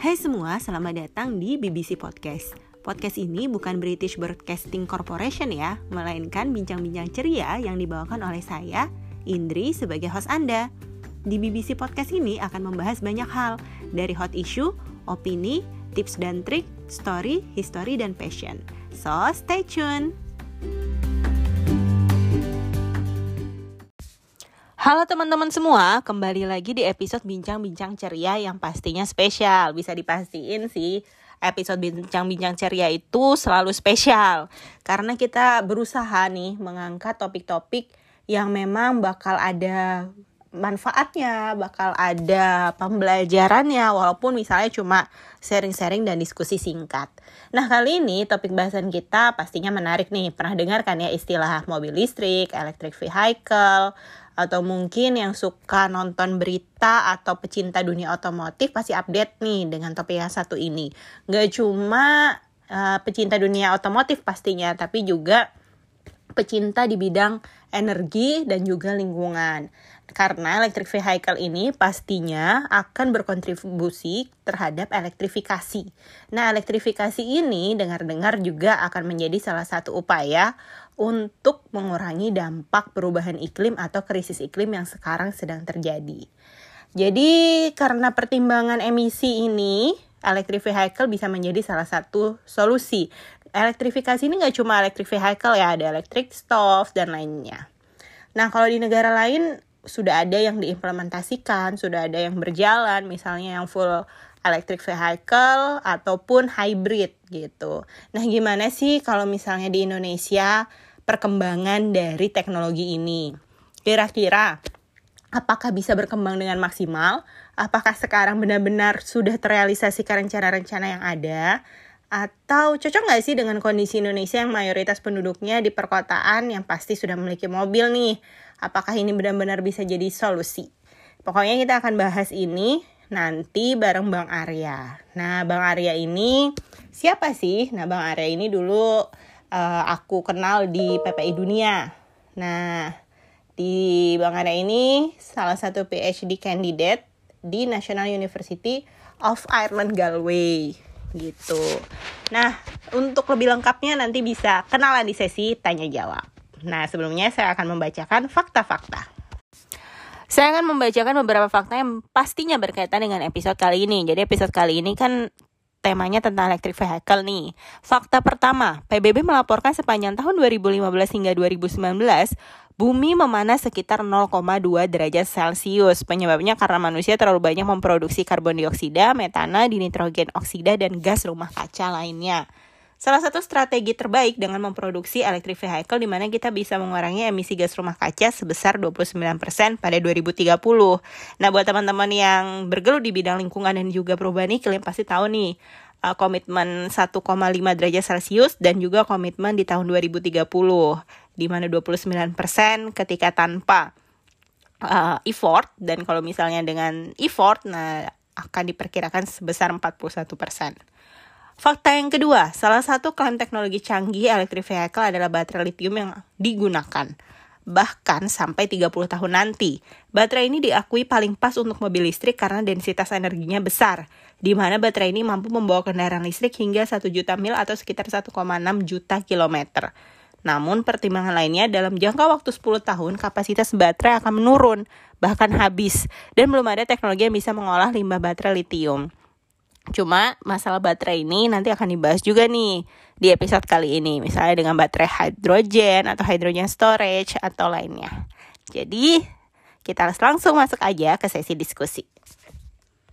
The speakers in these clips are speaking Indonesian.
Hai semua, selamat datang di BBC Podcast. Podcast ini bukan British Broadcasting Corporation ya, melainkan bincang-bincang ceria yang dibawakan oleh saya, Indri, sebagai host Anda. Di BBC Podcast ini akan membahas banyak hal, dari hot issue, opini, tips dan trik, story, history, dan passion. So, stay tune! Halo teman-teman semua, kembali lagi di episode Bincang-Bincang Ceria yang pastinya spesial. Bisa dipastiin sih, episode Bincang-Bincang Ceria itu selalu spesial. Karena kita berusaha nih mengangkat topik-topik yang memang bakal ada manfaatnya, bakal ada pembelajarannya walaupun misalnya cuma sharing-sharing dan diskusi singkat. Nah, kali ini topik bahasan kita pastinya menarik nih. Pernah dengar kan ya istilah mobil listrik, electric vehicle, atau mungkin yang suka nonton berita atau pecinta dunia otomotif pasti update nih dengan topik yang satu ini. Gak cuma uh, pecinta dunia otomotif pastinya, tapi juga pecinta di bidang energi dan juga lingkungan. Karena electric vehicle ini pastinya akan berkontribusi terhadap elektrifikasi. Nah, elektrifikasi ini dengar-dengar juga akan menjadi salah satu upaya untuk mengurangi dampak perubahan iklim atau krisis iklim yang sekarang sedang terjadi. Jadi, karena pertimbangan emisi ini, electric vehicle bisa menjadi salah satu solusi elektrifikasi ini nggak cuma electric vehicle ya, ada electric stove dan lainnya. Nah, kalau di negara lain sudah ada yang diimplementasikan, sudah ada yang berjalan, misalnya yang full electric vehicle ataupun hybrid gitu. Nah, gimana sih kalau misalnya di Indonesia perkembangan dari teknologi ini? Kira-kira apakah bisa berkembang dengan maksimal? Apakah sekarang benar-benar sudah terrealisasikan rencana-rencana yang ada? Atau cocok nggak sih dengan kondisi Indonesia yang mayoritas penduduknya di perkotaan yang pasti sudah memiliki mobil nih? Apakah ini benar-benar bisa jadi solusi? Pokoknya kita akan bahas ini nanti bareng Bang Arya. Nah, Bang Arya ini siapa sih? Nah, Bang Arya ini dulu uh, aku kenal di PPI Dunia. Nah, di Bang Arya ini salah satu PhD candidate di National University of Ireland Galway gitu. Nah, untuk lebih lengkapnya nanti bisa kenalan di sesi tanya jawab. Nah, sebelumnya saya akan membacakan fakta-fakta. Saya akan membacakan beberapa fakta yang pastinya berkaitan dengan episode kali ini. Jadi episode kali ini kan temanya tentang electric vehicle nih. Fakta pertama, PBB melaporkan sepanjang tahun 2015 hingga 2019 Bumi memanas sekitar 0,2 derajat Celcius. Penyebabnya karena manusia terlalu banyak memproduksi karbon dioksida, metana, dinitrogen oksida, dan gas rumah kaca lainnya. Salah satu strategi terbaik dengan memproduksi electric vehicle di mana kita bisa mengurangi emisi gas rumah kaca sebesar 29% pada 2030. Nah, buat teman-teman yang bergelut di bidang lingkungan dan juga perubahan iklim pasti tahu nih uh, komitmen 1,5 derajat Celcius dan juga komitmen di tahun 2030 di mana 29% ketika tanpa uh, effort dan kalau misalnya dengan effort nah akan diperkirakan sebesar 41%. Fakta yang kedua, salah satu klaim teknologi canggih electric vehicle adalah baterai lithium yang digunakan bahkan sampai 30 tahun nanti. Baterai ini diakui paling pas untuk mobil listrik karena densitas energinya besar, di mana baterai ini mampu membawa kendaraan listrik hingga 1 juta mil atau sekitar 1,6 juta kilometer. Namun pertimbangan lainnya dalam jangka waktu 10 tahun kapasitas baterai akan menurun, bahkan habis, dan belum ada teknologi yang bisa mengolah limbah baterai lithium. Cuma masalah baterai ini nanti akan dibahas juga nih di episode kali ini, misalnya dengan baterai hidrogen atau hydrogen storage atau lainnya. Jadi, kita harus langsung masuk aja ke sesi diskusi.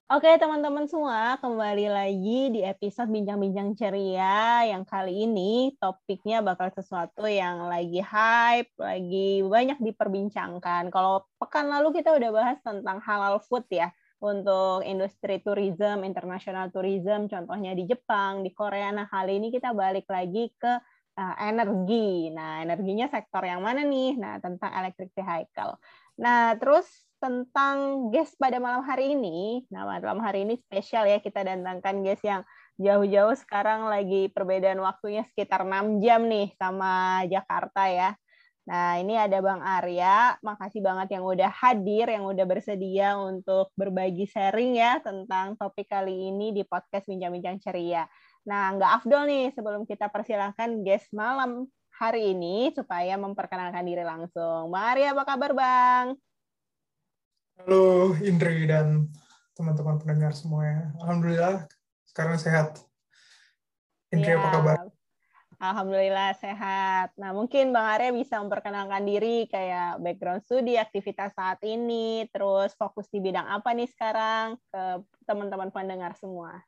Oke teman-teman semua, kembali lagi di episode Bincang-Bincang Ceria yang kali ini topiknya bakal sesuatu yang lagi hype, lagi banyak diperbincangkan. Kalau pekan lalu kita udah bahas tentang halal food ya, untuk industri tourism, international tourism, contohnya di Jepang, di Korea. Nah, kali ini kita balik lagi ke uh, energi. Nah, energinya sektor yang mana nih? Nah, tentang electric vehicle. Nah, terus tentang guest pada malam hari ini. Nah, malam hari ini spesial ya kita datangkan guest yang jauh-jauh sekarang lagi perbedaan waktunya sekitar 6 jam nih sama Jakarta ya. Nah, ini ada Bang Arya. Makasih banget yang udah hadir, yang udah bersedia untuk berbagi sharing ya tentang topik kali ini di podcast Bincang-Bincang Ceria. Nah, nggak afdol nih sebelum kita persilahkan guest malam hari ini supaya memperkenalkan diri langsung. Bang Arya, apa kabar Bang? Halo Indri dan teman-teman pendengar semuanya. Alhamdulillah sekarang sehat. Indri, ya. apa kabar? Alhamdulillah sehat. Nah, mungkin Bang Arya bisa memperkenalkan diri kayak background studi, aktivitas saat ini, terus fokus di bidang apa nih sekarang ke teman-teman pendengar semua.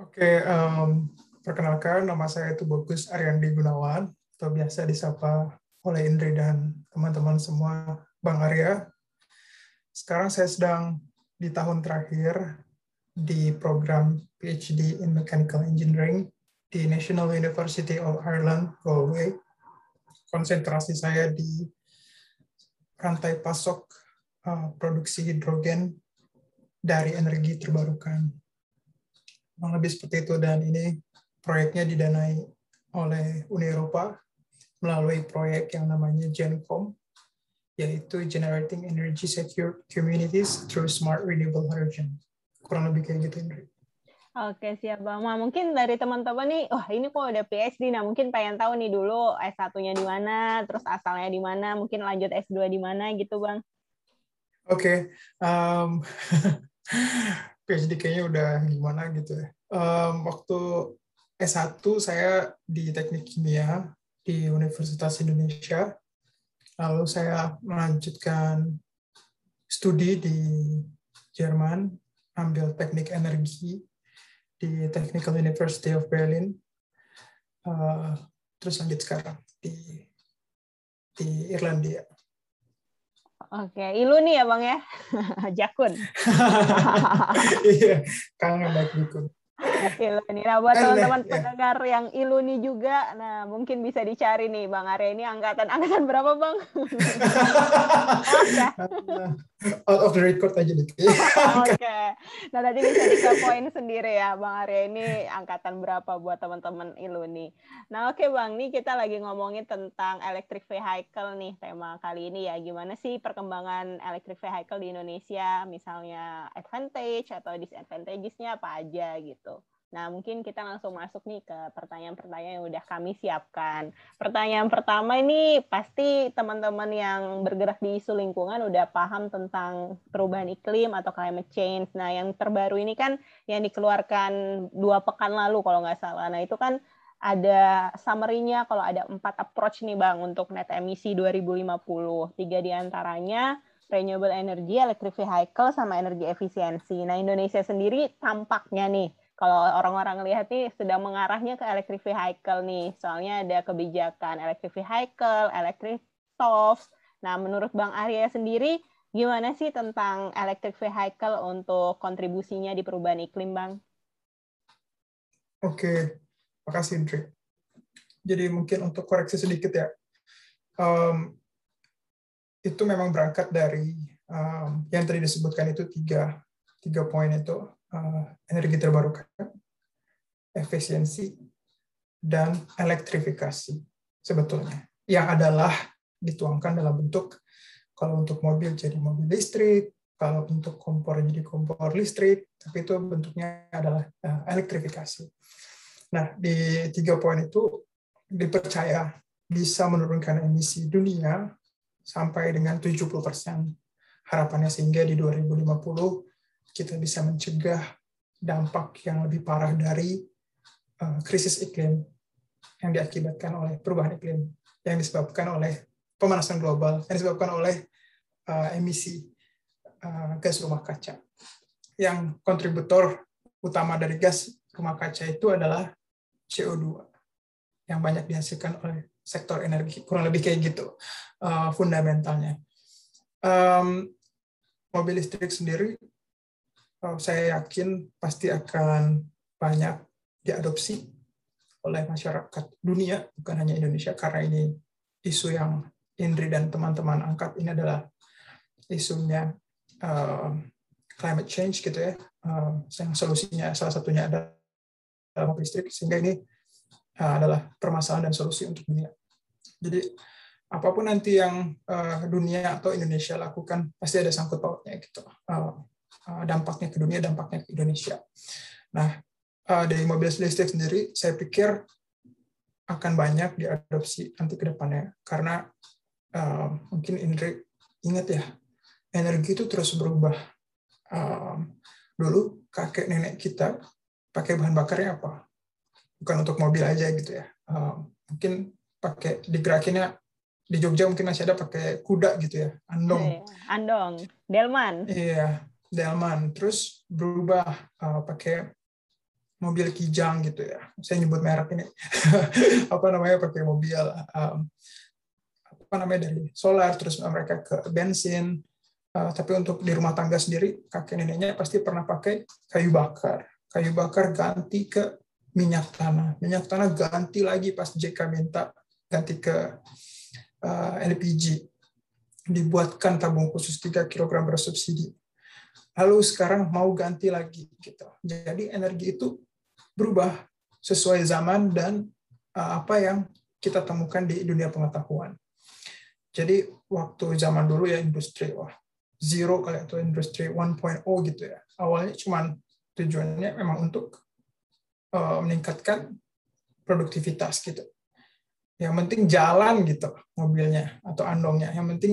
Oke, um, perkenalkan nama saya itu Bagus Ariandi Gunawan, atau biasa disapa oleh Indri dan teman-teman semua Bang Arya. Sekarang saya sedang di tahun terakhir di program PhD in Mechanical Engineering di National University of Ireland, Galway. Konsentrasi saya di rantai pasok uh, produksi hidrogen dari energi terbarukan. Kurang lebih seperti itu dan ini proyeknya didanai oleh Uni Eropa melalui proyek yang namanya GENCOM, yaitu Generating Energy Secure Communities Through Smart Renewable Hydrogen. Kurang lebih kayak gitu, Indri. Oke, siap Bang. Mungkin dari teman-teman nih, wah ini kok udah PhD, nah mungkin pengen tahu nih dulu S1-nya di mana, terus asalnya di mana, mungkin lanjut S2 di mana gitu, Bang. Oke, okay. um, PhD kayaknya udah gimana gitu ya. Um, waktu S1 saya di Teknik Kimia di Universitas Indonesia, lalu saya melanjutkan studi di Jerman, ambil teknik energi di Technical University of Berlin. Uh, terus lanjut sekarang di di Irlandia. Oke, ilu nih ya bang ya, Jakun. iya, kangen banget Jakun. Iluni. Nah, buat teman-teman ya. pendengar yang Iluni juga, nah mungkin bisa dicari nih Bang Arya ini angkatan angkatan berapa Bang? Out of the record aja nih. Oke. Okay. Nah, tadi bisa poin sendiri ya Bang Arya ini angkatan berapa buat teman-teman Iluni. Nah, oke okay, Bang, nih kita lagi ngomongin tentang electric vehicle nih tema kali ini ya. Gimana sih perkembangan electric vehicle di Indonesia, misalnya advantage atau disadvantages-nya apa aja gitu. Nah, mungkin kita langsung masuk nih ke pertanyaan-pertanyaan yang udah kami siapkan. Pertanyaan pertama ini pasti teman-teman yang bergerak di isu lingkungan udah paham tentang perubahan iklim atau climate change. Nah, yang terbaru ini kan yang dikeluarkan dua pekan lalu kalau nggak salah. Nah, itu kan ada summary-nya kalau ada empat approach nih Bang untuk net emisi 2050. Tiga di antaranya renewable energy, electric vehicle, sama energi efisiensi. Nah, Indonesia sendiri tampaknya nih kalau orang-orang lihat nih sedang mengarahnya ke electric vehicle nih. Soalnya ada kebijakan electric vehicle, electric stove. Nah, menurut Bang Arya sendiri, gimana sih tentang electric vehicle untuk kontribusinya di perubahan iklim, Bang? Oke, makasih, Indri. Jadi mungkin untuk koreksi sedikit ya. Um, itu memang berangkat dari um, yang tadi disebutkan itu tiga, tiga poin itu uh, energi terbarukan, efisiensi, dan elektrifikasi sebetulnya. Yang adalah dituangkan dalam bentuk kalau untuk mobil jadi mobil listrik, kalau untuk kompor jadi kompor listrik, tapi itu bentuknya adalah uh, elektrifikasi. Nah, di tiga poin itu dipercaya bisa menurunkan emisi dunia sampai dengan 70 persen. Harapannya sehingga di 2050 kita bisa mencegah dampak yang lebih parah dari uh, krisis iklim yang diakibatkan oleh perubahan iklim yang disebabkan oleh pemanasan global yang disebabkan oleh uh, emisi uh, gas rumah kaca. Yang kontributor utama dari gas rumah kaca itu adalah CO2 yang banyak dihasilkan oleh sektor energi kurang lebih kayak gitu fundamentalnya. Mobil listrik sendiri saya yakin pasti akan banyak diadopsi oleh masyarakat dunia, bukan hanya Indonesia, karena ini isu yang Indri dan teman-teman angkat. Ini adalah isunya uh, climate change gitu ya, uh, yang solusinya salah satunya adalah mobil listrik, sehingga ini uh, adalah permasalahan dan solusi untuk dunia. Jadi apa pun nanti yang uh, dunia atau Indonesia lakukan pasti ada sangkut pautnya gitu. Uh, dampaknya ke dunia dampaknya ke Indonesia. Nah uh, dari mobil listrik sendiri saya pikir akan banyak diadopsi nanti ke depannya. Karena uh, mungkin Indri ingat ya energi itu terus berubah. Um, dulu kakek nenek kita pakai bahan bakarnya apa? Bukan untuk mobil aja gitu ya. Um, mungkin pakai digerakinnya di Jogja mungkin masih ada pakai kuda gitu ya andong. Iya, andong. Delman. Iya delman. Terus berubah uh, pakai mobil kijang gitu ya. Saya nyebut merek ini. Apa namanya pakai mobil um, apa namanya dari solar terus mereka ke bensin. Uh, tapi untuk di rumah tangga sendiri kakek neneknya pasti pernah pakai kayu bakar. Kayu bakar ganti ke minyak tanah. Minyak tanah ganti lagi pas JK minta ganti ke uh, LPG dibuatkan tabung khusus 3 kg bersubsidi lalu sekarang mau ganti lagi gitu jadi energi itu berubah sesuai zaman dan uh, apa yang kita temukan di dunia pengetahuan jadi waktu zaman dulu ya industri wah zero kali atau industri 1.0 gitu ya. Awalnya cuma tujuannya memang untuk uh, meningkatkan produktivitas gitu. Yang penting jalan gitu mobilnya atau andongnya. Yang penting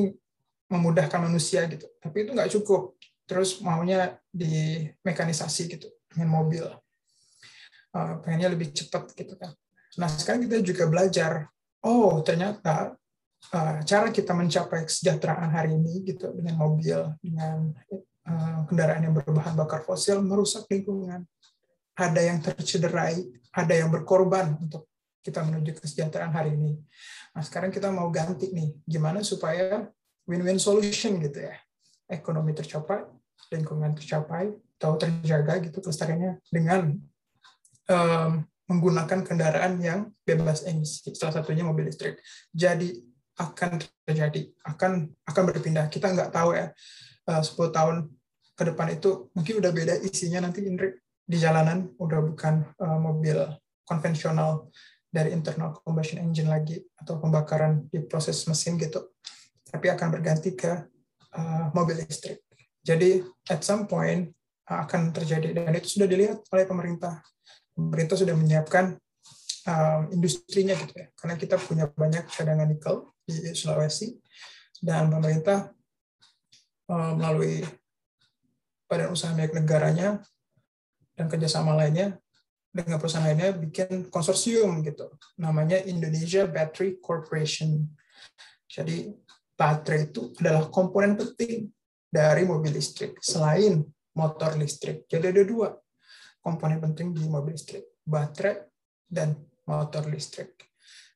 memudahkan manusia gitu. Tapi itu nggak cukup. Terus maunya di mekanisasi gitu dengan mobil. Uh, pengennya lebih cepat gitu kan. Nah sekarang kita juga belajar. Oh ternyata Eh, cara kita mencapai kesejahteraan hari ini gitu dengan mobil dengan uh, kendaraan yang berbahan bakar fosil merusak lingkungan ada yang tercederai ada yang berkorban untuk kita menuju kesejahteraan hari ini nah sekarang kita mau ganti nih gimana supaya win-win solution gitu ya ekonomi tercapai lingkungan tercapai atau terjaga gitu kelestariannya dengan um, menggunakan kendaraan yang bebas emisi salah satunya mobil listrik jadi akan terjadi, akan akan berpindah. Kita nggak tahu ya, 10 eh, tahun ke depan itu mungkin udah beda isinya nanti Indri di jalanan udah bukan uh, mobil konvensional dari internal combustion engine lagi atau pembakaran di proses mesin gitu, tapi akan berganti ke uh, mobil listrik. Jadi at some point uh, akan terjadi. Dan itu sudah dilihat oleh pemerintah. Pemerintah sudah menyiapkan uh, industrinya gitu ya, karena kita punya banyak cadangan nikel di Sulawesi. Dan pemerintah uh, melalui badan usaha milik negaranya dan kerjasama lainnya dengan perusahaan lainnya bikin konsorsium gitu. Namanya Indonesia Battery Corporation. Jadi baterai itu adalah komponen penting dari mobil listrik selain motor listrik. Jadi ada dua komponen penting di mobil listrik baterai dan motor listrik.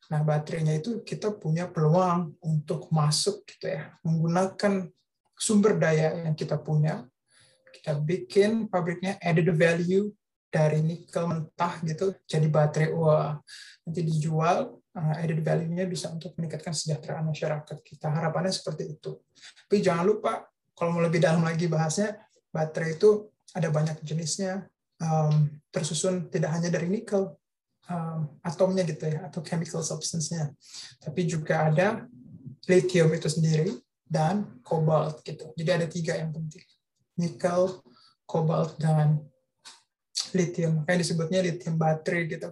Nah, baterainya itu kita punya peluang untuk masuk gitu ya, menggunakan sumber daya yang kita punya. Kita bikin pabriknya added value dari nikel mentah gitu jadi baterai wah nanti dijual uh, added value-nya bisa untuk meningkatkan kesejahteraan masyarakat kita. Harapannya seperti itu. Tapi jangan lupa kalau mau lebih dalam lagi bahasnya baterai itu ada banyak jenisnya um, tersusun tidak hanya dari nikel um, atomnya gitu ya atau chemical substance-nya. Tapi juga ada lithium itu sendiri dan cobalt gitu. Jadi ada tiga yang penting. Nikel, cobalt dan lithium. Kayak disebutnya lithium baterai gitu.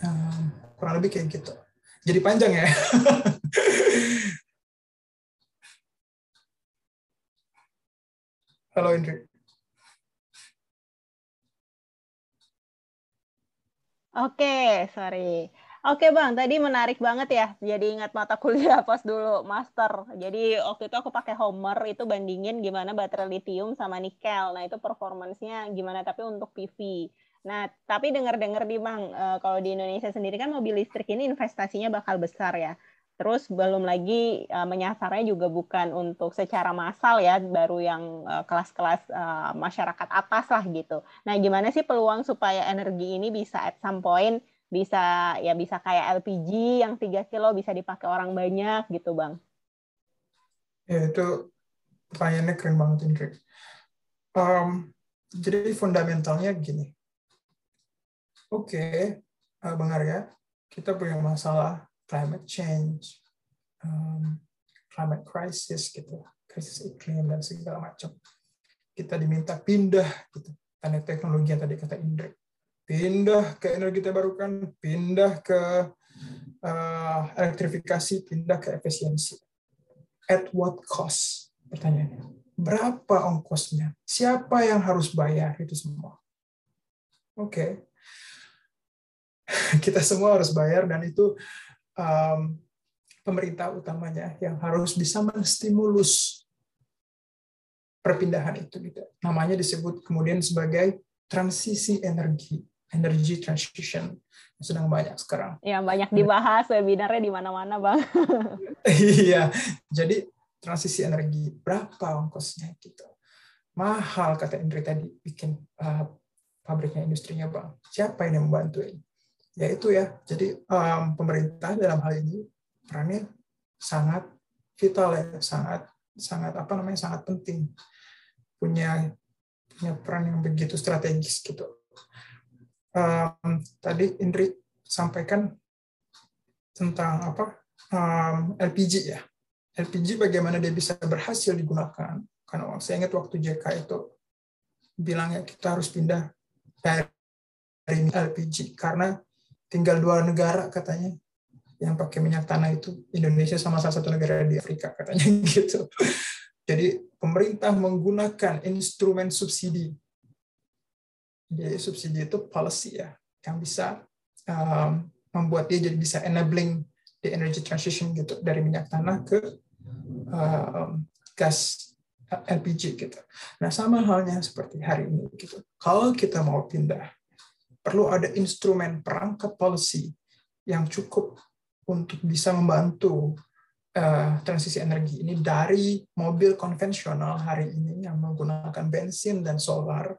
Um, kurang lebih kayak gitu. Jadi panjang ya. Halo Indri. Oke, sorry. Oke bang, tadi menarik banget ya. Jadi ingat mata kuliah pas dulu master. Jadi waktu itu aku pakai Homer itu bandingin gimana baterai lithium sama nikel. Nah itu performancenya gimana tapi untuk PV. Nah tapi dengar-dengar di bang, eh, kalau di Indonesia sendiri kan mobil listrik ini investasinya bakal besar ya. Terus belum lagi uh, menyasarnya juga bukan untuk secara massal ya, baru yang uh, kelas-kelas uh, masyarakat atas lah gitu. Nah, gimana sih peluang supaya energi ini bisa at some point bisa ya bisa kayak LPG yang 3 kilo bisa dipakai orang banyak gitu, Bang? Ya, itu pertanyaannya keren banget, Indri. Um, jadi fundamentalnya gini. Oke, okay, Bang Arya, kita punya masalah climate change, um, climate crisis gitu, krisis iklim dan segala macam. Kita diminta pindah gitu, tanda teknologi yang tadi kata Indri, pindah ke energi terbarukan, pindah ke uh, elektrifikasi, pindah ke efisiensi. At what cost? Pertanyaannya. Berapa ongkosnya? Siapa yang harus bayar itu semua? Oke. Okay. Kita semua harus bayar dan itu um, pemerintah utamanya yang harus bisa menstimulus perpindahan itu gitu. Namanya disebut kemudian sebagai transisi energi, energy transition. Sedang banyak sekarang. Ya, banyak dibahas webinarnya di mana-mana, Bang. iya. Jadi transisi energi berapa ongkosnya gitu. Mahal kata Indri tadi bikin uh, pabriknya industrinya, Bang. Siapa yang membantu ini? Ya itu ya. Jadi um, pemerintah dalam hal ini perannya sangat vital ya, sangat sangat apa namanya sangat penting punya punya peran yang begitu strategis gitu. Um, tadi Indri sampaikan tentang apa um, LPG ya. LPG bagaimana dia bisa berhasil digunakan? Karena saya ingat waktu JK itu bilangnya kita harus pindah dari LPG karena tinggal dua negara katanya yang pakai minyak tanah itu Indonesia sama salah satu negara di Afrika katanya gitu. Jadi pemerintah menggunakan instrumen subsidi. Jadi subsidi itu policy ya yang bisa um, membuat dia jadi bisa enabling the energy transition gitu dari minyak tanah ke um, gas LPG gitu. Nah sama halnya seperti hari ini gitu. Kalau kita mau pindah, perlu ada instrumen perangkat policy yang cukup untuk bisa membantu uh, transisi energi ini dari mobil konvensional hari ini yang menggunakan bensin dan solar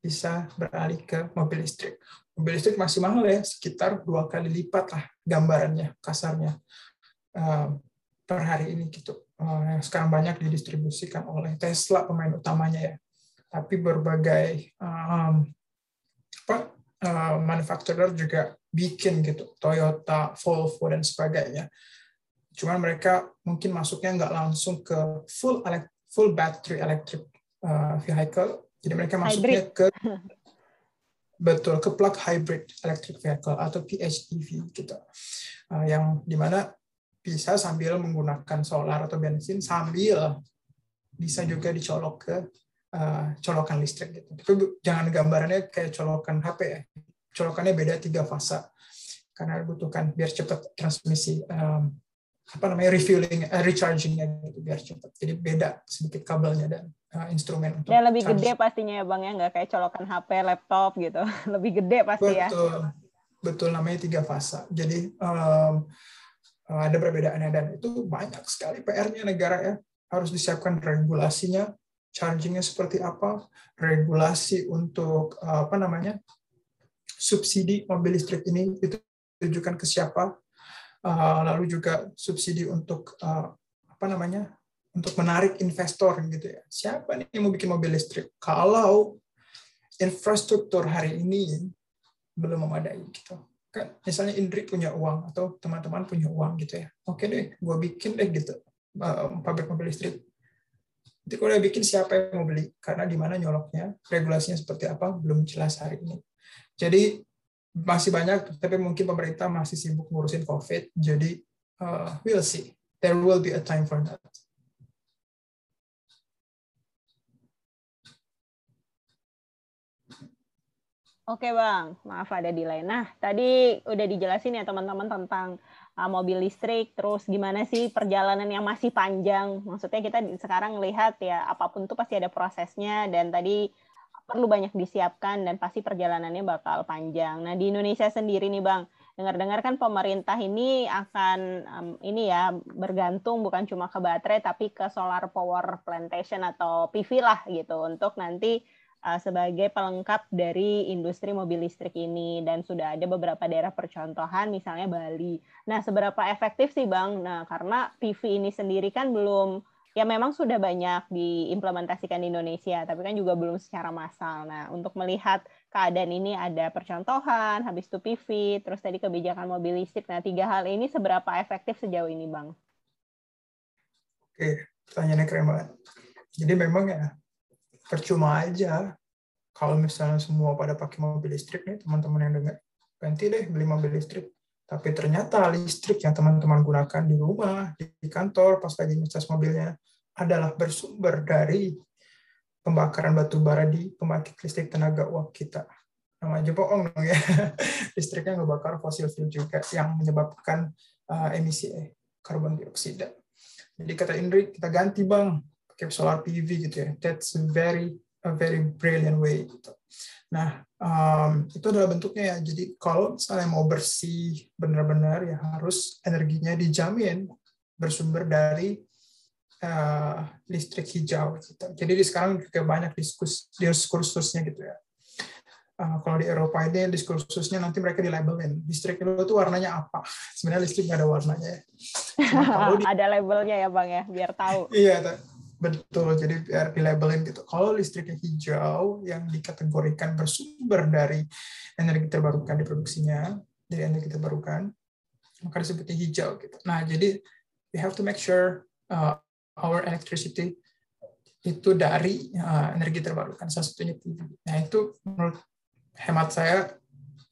bisa beralih ke mobil listrik. Mobil listrik masih mahal ya, sekitar dua kali lipat lah gambarannya, kasarnya uh, per hari ini gitu. Uh, sekarang banyak didistribusikan oleh Tesla pemain utamanya ya. Tapi berbagai uh, manufacturer juga bikin gitu Toyota, Volvo dan sebagainya. Cuman mereka mungkin masuknya nggak langsung ke full full battery electric uh, vehicle. Jadi mereka masuknya hybrid. ke betul ke plug hybrid electric vehicle atau PHEV gitu. Uh, yang di mana bisa sambil menggunakan solar atau bensin sambil bisa juga dicolok ke uh, colokan listrik gitu. Tapi jangan gambarannya kayak colokan HP ya. Colokannya beda tiga fase. Karena dibutuhkan biar cepat transmisi um, apa namanya refueling uh, rechargingnya gitu biar cepat jadi beda sedikit kabelnya dan uh, instrumen untuk ya lebih charge. gede pastinya ya bang ya. Nggak kayak colokan HP laptop gitu. Lebih gede pasti betul, ya. Betul. Betul namanya tiga fase. Jadi um, ada perbedaannya dan itu banyak sekali PR-nya negara ya. Harus disiapkan regulasinya chargingnya seperti apa regulasi untuk apa namanya subsidi mobil listrik ini ditujukan ke siapa, uh, lalu juga subsidi untuk uh, apa namanya untuk menarik investor gitu ya. Siapa nih yang mau bikin mobil listrik? Kalau infrastruktur hari ini belum memadai gitu. Kan misalnya Indri punya uang atau teman-teman punya uang gitu ya. Oke deh, gue bikin deh gitu pabrik mobil listrik. Nanti kalau udah bikin siapa yang mau beli? Karena di mana nyoloknya, regulasinya seperti apa belum jelas hari ini. Jadi masih banyak, tapi mungkin pemerintah masih sibuk ngurusin COVID. Jadi uh, we'll see. There will be a time for that. Oke bang, maaf ada delay. Nah tadi udah dijelasin ya teman-teman tentang mobil listrik, terus gimana sih perjalanan yang masih panjang. Maksudnya kita sekarang lihat ya apa pun tuh pasti ada prosesnya dan tadi perlu banyak disiapkan dan pasti perjalanannya bakal panjang. Nah, di Indonesia sendiri nih, Bang, dengar-dengar kan pemerintah ini akan um, ini ya bergantung bukan cuma ke baterai tapi ke solar power plantation atau PV lah gitu untuk nanti uh, sebagai pelengkap dari industri mobil listrik ini dan sudah ada beberapa daerah percontohan misalnya Bali. Nah, seberapa efektif sih Bang? Nah, karena PV ini sendiri kan belum ya memang sudah banyak diimplementasikan di Indonesia, tapi kan juga belum secara massal. Nah, untuk melihat keadaan ini ada percontohan, habis itu PV, terus tadi kebijakan mobil listrik. Nah, tiga hal ini seberapa efektif sejauh ini, Bang? pertanyaannya keren banget. Jadi memang ya percuma aja. Kalau misalnya semua pada pakai mobil listrik nih teman-teman yang dengar ganti deh beli mobil listrik. Tapi ternyata listrik yang teman-teman gunakan di rumah di kantor pas lagi ngecas mobilnya adalah bersumber dari pembakaran batu bara di pembangkit listrik tenaga uap kita. Namanya bohong dong ya. Listriknya ngebakar fosil fuel juga yang menyebabkan uh, emisi eh, karbon dioksida. Jadi kata Indri kita ganti bang pakai solar PV gitu ya that's very a very brilliant way gitu. Nah, um, itu adalah bentuknya ya. Jadi kalau misalnya mau bersih benar-benar ya harus energinya dijamin bersumber dari uh, listrik hijau. Gitu. Jadi di sekarang juga banyak diskus diskursusnya gitu ya. Uh, kalau di Eropa ini diskursusnya nanti mereka di labelin listrik itu tuh warnanya apa? Sebenarnya listrik nggak ada warnanya. Nah, di, ada labelnya ya bang ya, biar tahu. Iya, Betul, jadi biar di labelin gitu. Kalau listriknya hijau yang dikategorikan bersumber dari energi terbarukan diproduksinya, dari energi terbarukan, maka disebutnya hijau gitu. Nah, jadi we have to make sure uh, our electricity itu dari uh, energi terbarukan, salah satunya PV. Nah, itu menurut hemat saya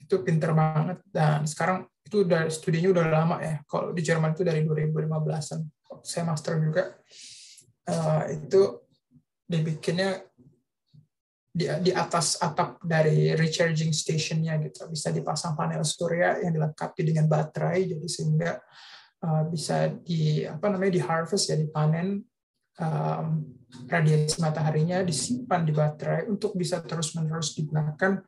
itu pinter banget dan sekarang itu udah studinya udah lama ya. Kalau di Jerman itu dari 2015-an. Saya master juga uh, itu dibikinnya di, di atas atap dari recharging stationnya gitu. Bisa dipasang panel surya yang dilengkapi dengan baterai jadi sehingga uh, bisa di apa namanya di harvest ya dipanen um, radiasi mataharinya disimpan di baterai untuk bisa terus menerus digunakan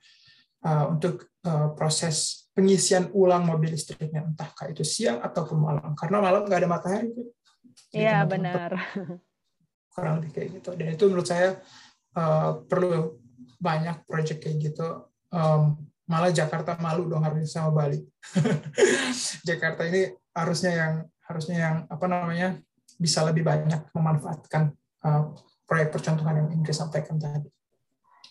uh, untuk uh, proses pengisian ulang mobil listriknya entah itu siang ataupun malam. Karena malam nggak ada matahari Iya benar. kurang lebih kayak gitu. Dan itu menurut saya uh, perlu banyak proyek kayak gitu. Um, malah Jakarta malu dong harusnya sama Bali. Jakarta ini harusnya yang harusnya yang apa namanya bisa lebih banyak memanfaatkan uh, proyek percontohan yang Inggris sampaikan tadi.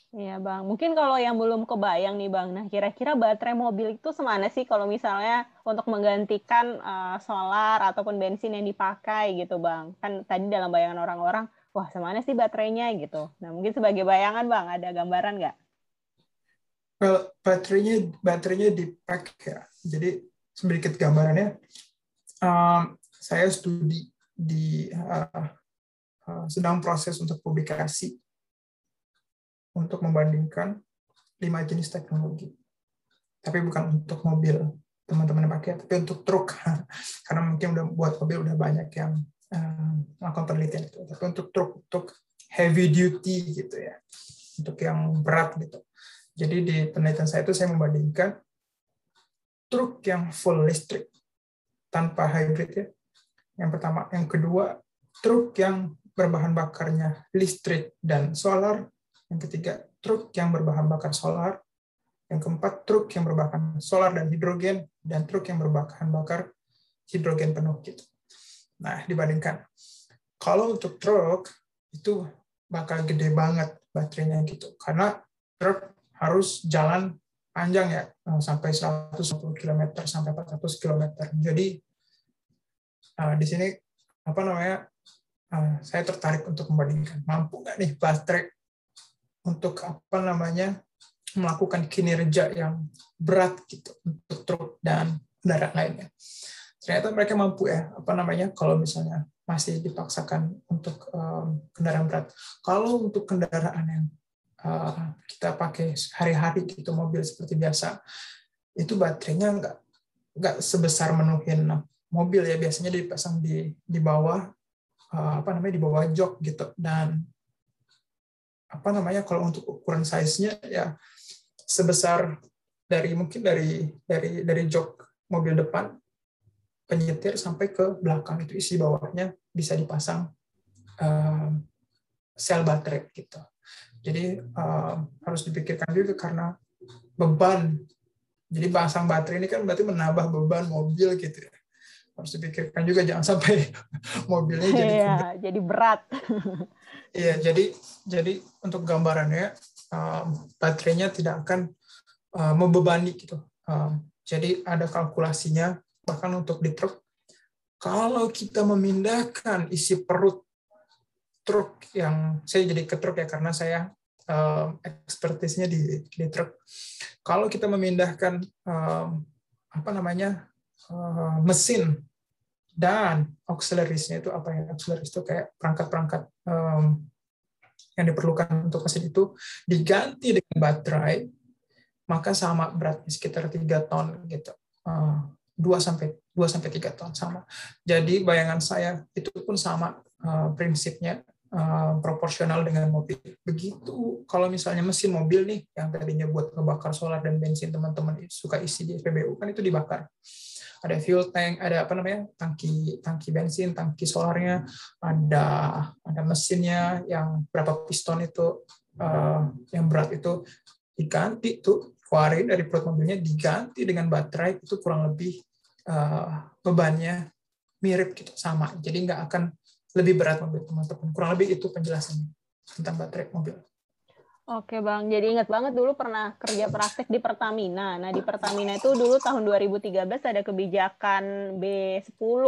Iya bang, mungkin kalau yang belum kebayang nih bang, nah kira-kira baterai mobil itu semana sih kalau misalnya untuk menggantikan uh, solar ataupun bensin yang dipakai gitu bang? Kan tadi dalam bayangan orang-orang, wah semana sih baterainya gitu. Nah mungkin sebagai bayangan bang, ada gambaran nggak? Well, baterainya baterainya di pack ya. Jadi sedikit gambarannya, um, saya studi di uh, uh, sedang proses untuk publikasi untuk membandingkan lima jenis teknologi. Tapi bukan untuk mobil teman-teman yang pakai, tapi untuk truk. Karena mungkin udah buat mobil udah banyak yang uh, melakukan penelitian itu. Tapi untuk truk, untuk heavy duty gitu ya, untuk yang berat gitu. Jadi di penelitian saya itu saya membandingkan truk yang full listrik tanpa hybrid ya. Yang pertama, yang kedua truk yang berbahan bakarnya listrik dan solar yang ketiga, truk yang berbahan bakar solar. Yang keempat, truk yang berbahan solar dan hidrogen. Dan truk yang berbahan bakar hidrogen penuh. Gitu. Nah, dibandingkan. Kalau untuk truk, itu bakal gede banget baterainya gitu. Karena truk harus jalan panjang ya, eh, sampai 120 km, sampai 400 km. Jadi, eh, di sini apa namanya eh, saya tertarik untuk membandingkan mampu nggak nih baterai untuk apa namanya melakukan kinerja yang berat gitu untuk truk dan kendaraan lainnya. Ternyata mereka mampu ya apa namanya kalau misalnya masih dipaksakan untuk um, kendaraan berat. Kalau untuk kendaraan yang uh, kita pakai hari-hari gitu mobil seperti biasa itu baterainya nggak nggak sebesar menuhin mobil ya biasanya dipasang di di bawah uh, apa namanya di bawah jok gitu dan apa namanya kalau untuk ukuran size-nya ya sebesar dari mungkin dari dari dari jok mobil depan penyetir sampai ke belakang itu isi bawahnya bisa dipasang uh, sel baterai gitu. Jadi uh, harus dipikirkan juga karena beban. Jadi pasang baterai ini kan berarti menambah beban mobil gitu ya. Harus dipikirkan juga jangan sampai mobilnya jadi iya, jadi berat. Iya, jadi jadi untuk gambarannya um, baterainya tidak akan uh, membebani gitu. Um, jadi ada kalkulasinya bahkan untuk di truk kalau kita memindahkan isi perut truk yang saya jadi ke truk ya karena saya um, ekspertisnya di, di truk. Kalau kita memindahkan um, apa namanya uh, mesin dan auxiliaries-nya itu apa ya? Auxiliaries itu kayak perangkat-perangkat um, yang diperlukan untuk mesin itu diganti dengan baterai, maka sama beratnya sekitar 3 ton gitu. Uh, 2 sampai 2 sampai 3 ton sama. Jadi bayangan saya itu pun sama uh, prinsipnya uh, proporsional dengan mobil. Begitu kalau misalnya mesin mobil nih yang tadinya buat ngebakar solar dan bensin teman-teman suka isi di SPBU kan itu dibakar. Ada fuel tank, ada apa namanya? tangki tangki bensin, tangki solarnya, ada ada mesinnya yang berapa piston itu uh, yang berat itu diganti tuh keluarin dari perut mobilnya diganti dengan baterai itu kurang lebih uh, bebannya mirip gitu sama. Jadi nggak akan lebih berat mobil teman-teman. Kurang lebih itu penjelasannya tentang baterai mobil. Oke bang, jadi ingat banget dulu pernah kerja praktek di Pertamina. Nah di Pertamina itu dulu tahun 2013 ada kebijakan B10,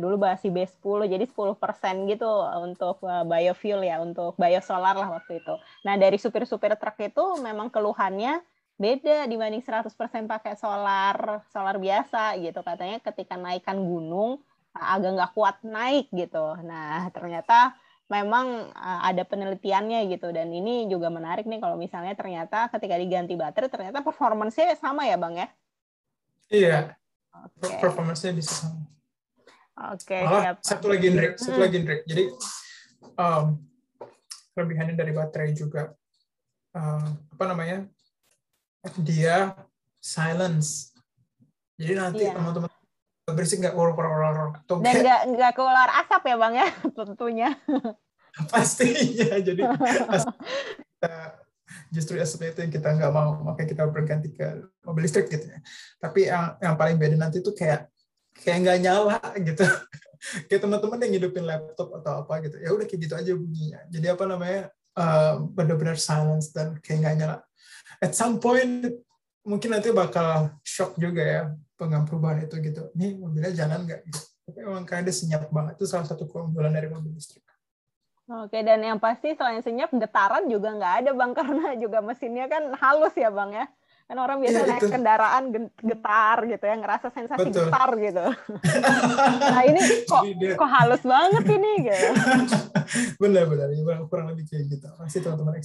dulu bahasi B10, jadi 10% gitu untuk eh, biofuel ya, untuk biosolar lah waktu itu. Nah dari supir-supir truk itu memang keluhannya beda dibanding 100% pakai solar solar biasa gitu katanya ketika naikkan gunung agak nggak kuat naik gitu nah ternyata memang ada penelitiannya gitu. Dan ini juga menarik nih kalau misalnya ternyata ketika diganti baterai ternyata performance-nya sama ya bang ya? Iya. Okay. performance-nya bisa sama. Oke okay, siap. satu lagi Indrik satu lagi Indrik jadi um, kelebihannya dari baterai juga uh, apa namanya dia silence. Jadi nanti yeah. teman-teman berisik nggak orang-orang dan nggak? nggak keluar asap ya bang ya tentunya. Pastinya jadi kita, justru asapnya itu yang kita nggak mau. Makanya kita berganti ke mobil listrik gitu ya. Tapi yang yang paling beda nanti itu kayak kayak nggak nyala gitu. Kayak teman-teman yang hidupin laptop atau apa gitu. Ya udah kayak gitu aja bunyinya. Jadi apa namanya uh, benar-benar silence dan kayak nggak nyala. At some point mungkin nanti bakal shock juga ya pengen perubahan itu gitu. Nih mobilnya jalan nggak gitu. Tapi emang kayaknya senyap banget. Itu salah satu keunggulan dari mobil listrik. Oke, dan yang pasti selain senyap, getaran juga nggak ada bang, karena juga mesinnya kan halus ya bang ya. Kan orang biasa ya, naik itu. kendaraan getar gitu ya, ngerasa sensasi Betul. getar gitu. nah ini kok kok halus banget ini gitu. Benar-benar, kurang lebih kayak gitu. Masih teman-teman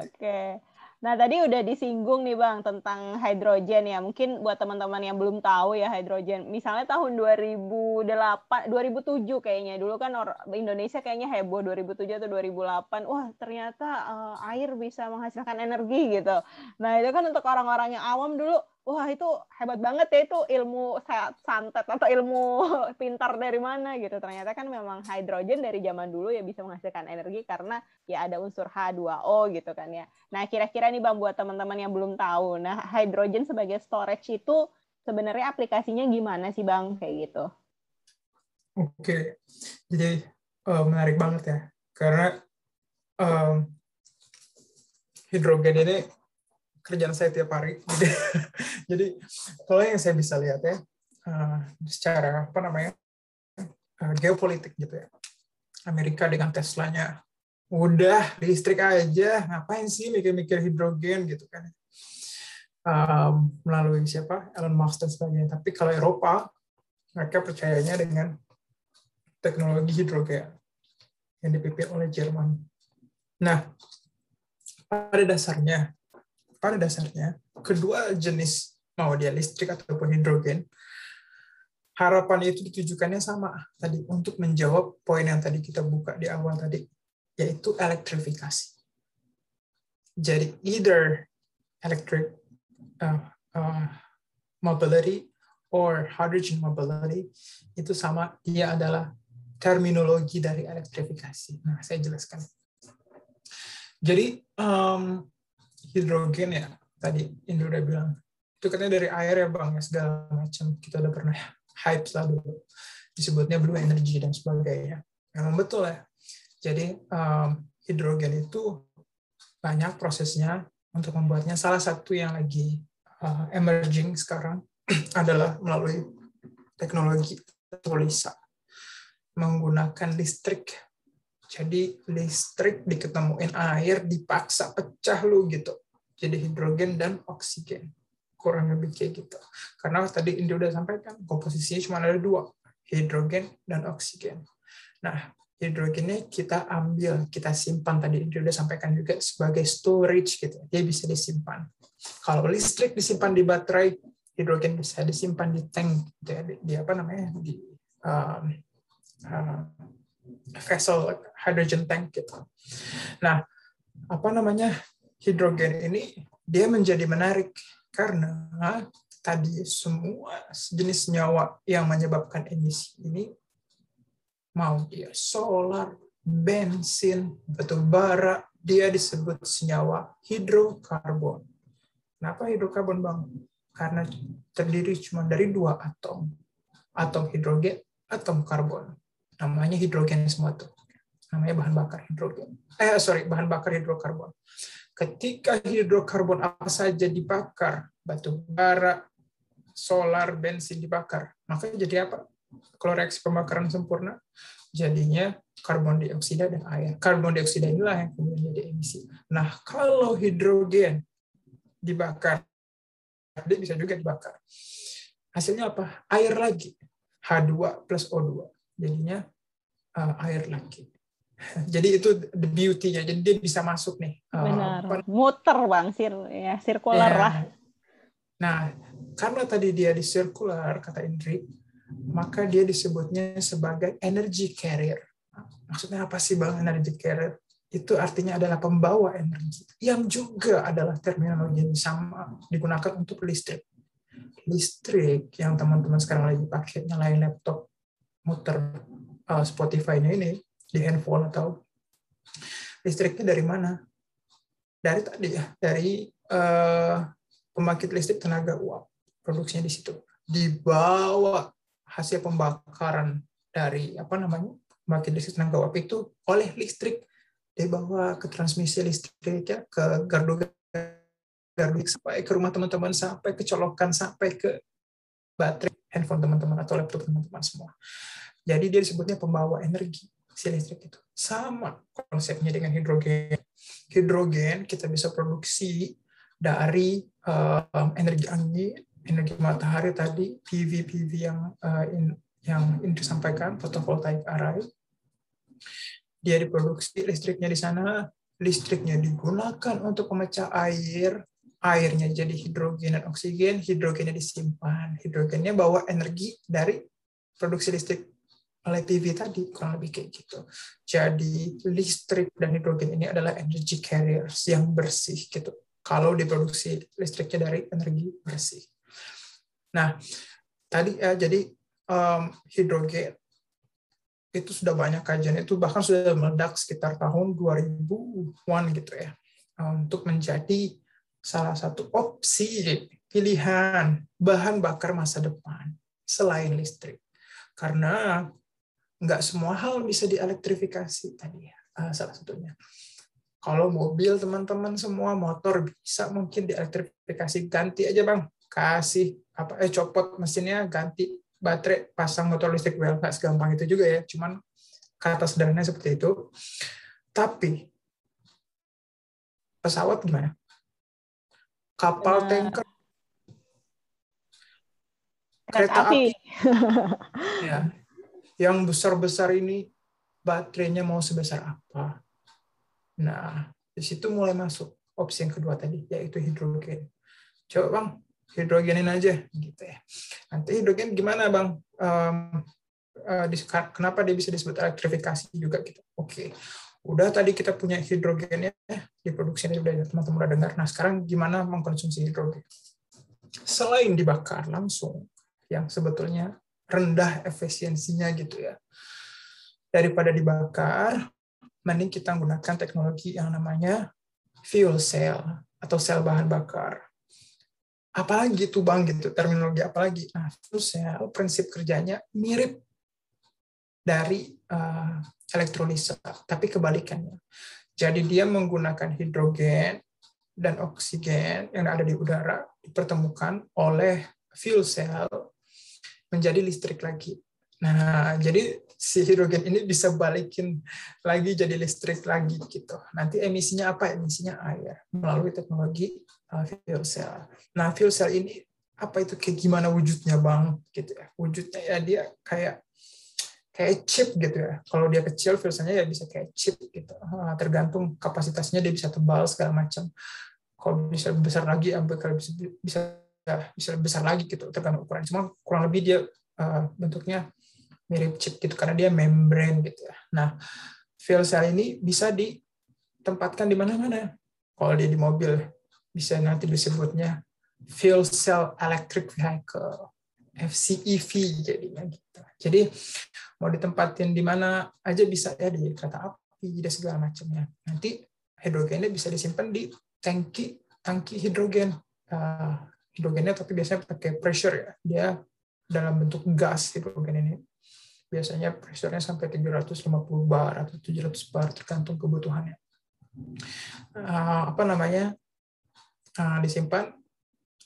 Oke. Nah, tadi udah disinggung nih Bang tentang hidrogen ya. Mungkin buat teman-teman yang belum tahu ya hidrogen. Misalnya tahun 2008, 2007 kayaknya. Dulu kan Indonesia kayaknya heboh 2007 atau 2008. Wah, ternyata uh, air bisa menghasilkan energi gitu. Nah, itu kan untuk orang-orang yang awam dulu wah itu hebat banget ya itu ilmu santet atau ilmu pintar dari mana gitu. Ternyata kan memang hidrogen dari zaman dulu ya bisa menghasilkan energi karena ya ada unsur H2O gitu kan ya. Nah, kira-kira nih Bang buat teman-teman yang belum tahu. Nah, hidrogen sebagai storage itu sebenarnya aplikasinya gimana sih Bang kayak gitu? Oke. Jadi uh, menarik banget ya. Karena um, hidrogen ini kerjaan saya tiap hari. Jadi, kalau yang saya bisa lihat ya, uh, secara apa namanya uh, geopolitik gitu ya, Amerika dengan Teslanya, udah listrik aja, ngapain sih mikir-mikir hidrogen gitu kan? Um, melalui siapa Elon Musk dan sebagainya. Tapi kalau Eropa, mereka percayanya dengan teknologi hidrogen yang dipimpin oleh Jerman. Nah, pada dasarnya pada dasarnya kedua jenis mau dia listrik ataupun hidrogen harapan itu ditujukannya sama tadi untuk menjawab poin yang tadi kita buka di awal tadi yaitu elektrifikasi. Jadi either electric uh, uh, mobility or hydrogen mobility itu sama dia adalah terminologi dari elektrifikasi. Nah, saya jelaskan. Jadi um, hidrogen ya tadi Indro udah bilang. Itu katanya dari air ya bang ya segala macam. Kita udah pernah hype lah dulu. Disebutnya blue energy dan sebagainya. Memang betul ya. Jadi um, hidrogen itu banyak prosesnya untuk membuatnya. Salah satu yang lagi uh, emerging sekarang adalah melalui teknologi elektrolisa menggunakan listrik. Jadi listrik diketemuin air dipaksa pecah lu gitu. Jadi hidrogen dan oksigen. Kurang lebih kayak gitu. Karena tadi Indri udah sampaikan komposisinya cuma ada dua, hidrogen dan oksigen. Nah, hidrogennya kita ambil, kita simpan tadi Indri udah sampaikan juga sebagai storage gitu. Dia bisa disimpan. Kalau listrik disimpan di baterai, hidrogen bisa disimpan di tank, gitu ya, di, di apa namanya di um, uh, vessel hydrogen tank gitu. Nah, apa namanya hidrogen ini dia menjadi menarik karena tadi semua jenis nyawa yang menyebabkan emisi ini mau dia solar, bensin, batu bara, dia disebut senyawa hidrokarbon. Kenapa hidrokarbon, Bang? Karena terdiri cuma dari dua atom. Atom hidrogen, atom karbon. Namanya hidrogen semua tuh. Namanya bahan bakar hidrogen. Eh, sorry, bahan bakar hidrokarbon. Ketika hidrokarbon apa saja dibakar, batu bara, solar, bensin dibakar, maka jadi apa? Kalau reaksi pembakaran sempurna, jadinya karbon dioksida dan air. Karbon dioksida inilah yang kemudian jadi emisi. Nah, kalau hidrogen dibakar, dia bisa juga dibakar. Hasilnya apa? Air lagi. H2 plus O2. Jadinya uh, air lagi. Jadi itu the beauty-nya. Jadi dia bisa masuk nih. Benar. Uh, Muter bang, sir ya sirkular ya. lah. Nah, karena tadi dia di circular kata Indri, maka dia disebutnya sebagai energy carrier. Maksudnya apa sih bang energy carrier? Itu artinya adalah pembawa energi, yang juga adalah terminologi yang sama digunakan untuk listrik. Listrik yang teman-teman sekarang lagi pakai nyalain laptop, muter uh, Spotify-nya ini di handphone atau listriknya dari mana? Dari tadi ya, dari uh, pembangkit listrik tenaga uap, produksinya di situ. Dibawa hasil pembakaran dari apa namanya pembangkit listrik tenaga uap itu oleh listrik dibawa ke transmisi listrik ya ke gardu gardu sampai ke rumah teman-teman sampai ke colokan sampai ke baterai handphone teman-teman atau laptop teman-teman semua. Jadi dia disebutnya pembawa energi si listrik itu. Sama konsepnya dengan hidrogen. Hidrogen kita bisa produksi dari um, energi angin energi matahari tadi PV PV yang uh, in, yang ini disampaikan fotovoltaik array. Dia diproduksi listriknya di sana. Listriknya digunakan untuk pemecah air. Airnya jadi hidrogen dan oksigen. Hidrogennya disimpan. Hidrogennya bawa energi dari produksi listrik oleh PV tadi kurang lebih kayak gitu. Jadi listrik dan hidrogen ini adalah energy carriers yang bersih gitu. Kalau diproduksi listriknya dari energi bersih. Nah, tadi ya jadi um, hidrogen itu sudah banyak kajian itu bahkan sudah meledak sekitar tahun 2000-an gitu ya. Untuk menjadi salah satu opsi pilihan bahan bakar masa depan selain listrik. Karena nggak semua hal bisa dielektrifikasi tadi ya salah satunya. Kalau mobil teman-teman semua motor bisa mungkin dielektrifikasi. Ganti aja bang. Kasih apa eh copot mesinnya ganti baterai pasang motor listrik well nggak segampang itu juga ya. Cuman kata sederhananya seperti itu. Tapi pesawat gimana? Kapal nah. tanker? kereta api, api. ya yang besar besar ini baterainya mau sebesar apa nah di situ mulai masuk opsi yang kedua tadi yaitu hidrogen coba bang hidrogenin aja gitu ya. Nanti hidrogen gimana bang? Um, kenapa dia bisa disebut elektrifikasi juga gitu? Oke, okay. udah tadi kita punya hidrogennya diproduksi udah teman-teman udah dengar. Nah sekarang gimana mengkonsumsi hidrogen? Selain dibakar langsung, yang sebetulnya rendah efisiensinya gitu ya, daripada dibakar, mending kita menggunakan teknologi yang namanya fuel cell atau sel bahan bakar. Apalagi tuh bang gitu terminologi apalagi. Nah terus ya prinsip kerjanya mirip dari uh, elektrolisa tapi kebalikannya. Jadi dia menggunakan hidrogen dan oksigen yang ada di udara dipertemukan oleh fuel cell menjadi listrik lagi Nah, jadi si hidrogen ini bisa balikin lagi jadi listrik lagi gitu. Nanti emisinya apa? Emisinya air melalui teknologi uh, fuel cell. Nah, fuel cell ini apa itu kayak gimana wujudnya, Bang? Gitu ya. Wujudnya ya dia kayak kayak chip gitu ya. Kalau dia kecil fuel cellnya ya bisa kayak chip gitu. Uh, tergantung kapasitasnya dia bisa tebal segala macam. Kalau bisa besar lagi sampai kalau bisa bisa bisa besar lagi gitu tergantung ukuran. Cuma kurang lebih dia uh, bentuknya mirip chip gitu karena dia membrane gitu ya. Nah, fuel cell ini bisa ditempatkan di mana-mana. Kalau dia di mobil bisa nanti disebutnya fuel cell electric vehicle FCEV jadinya gitu. Jadi mau ditempatin di mana aja bisa ya di kereta api dan segala macamnya. Nanti hidrogennya bisa disimpan di tangki tangki hidrogen. Uh, hidrogennya tapi biasanya pakai pressure ya. Dia dalam bentuk gas hidrogen ini biasanya pressure-nya sampai 750 bar atau 700 bar tergantung kebutuhannya. Uh, apa namanya? Uh, disimpan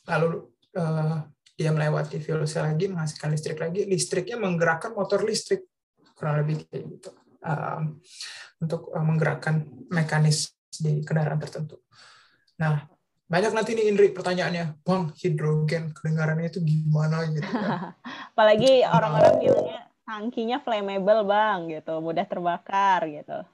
lalu uh, dia melewati fuel cell lagi menghasilkan listrik lagi listriknya menggerakkan motor listrik kurang lebih kayak gitu um, untuk uh, menggerakkan mekanis di kendaraan tertentu. Nah banyak nanti nih Indri pertanyaannya, bang hidrogen kedengarannya itu gimana gitu? Kan? Apalagi orang-orang bilangnya tangkinya flammable bang gitu mudah terbakar gitu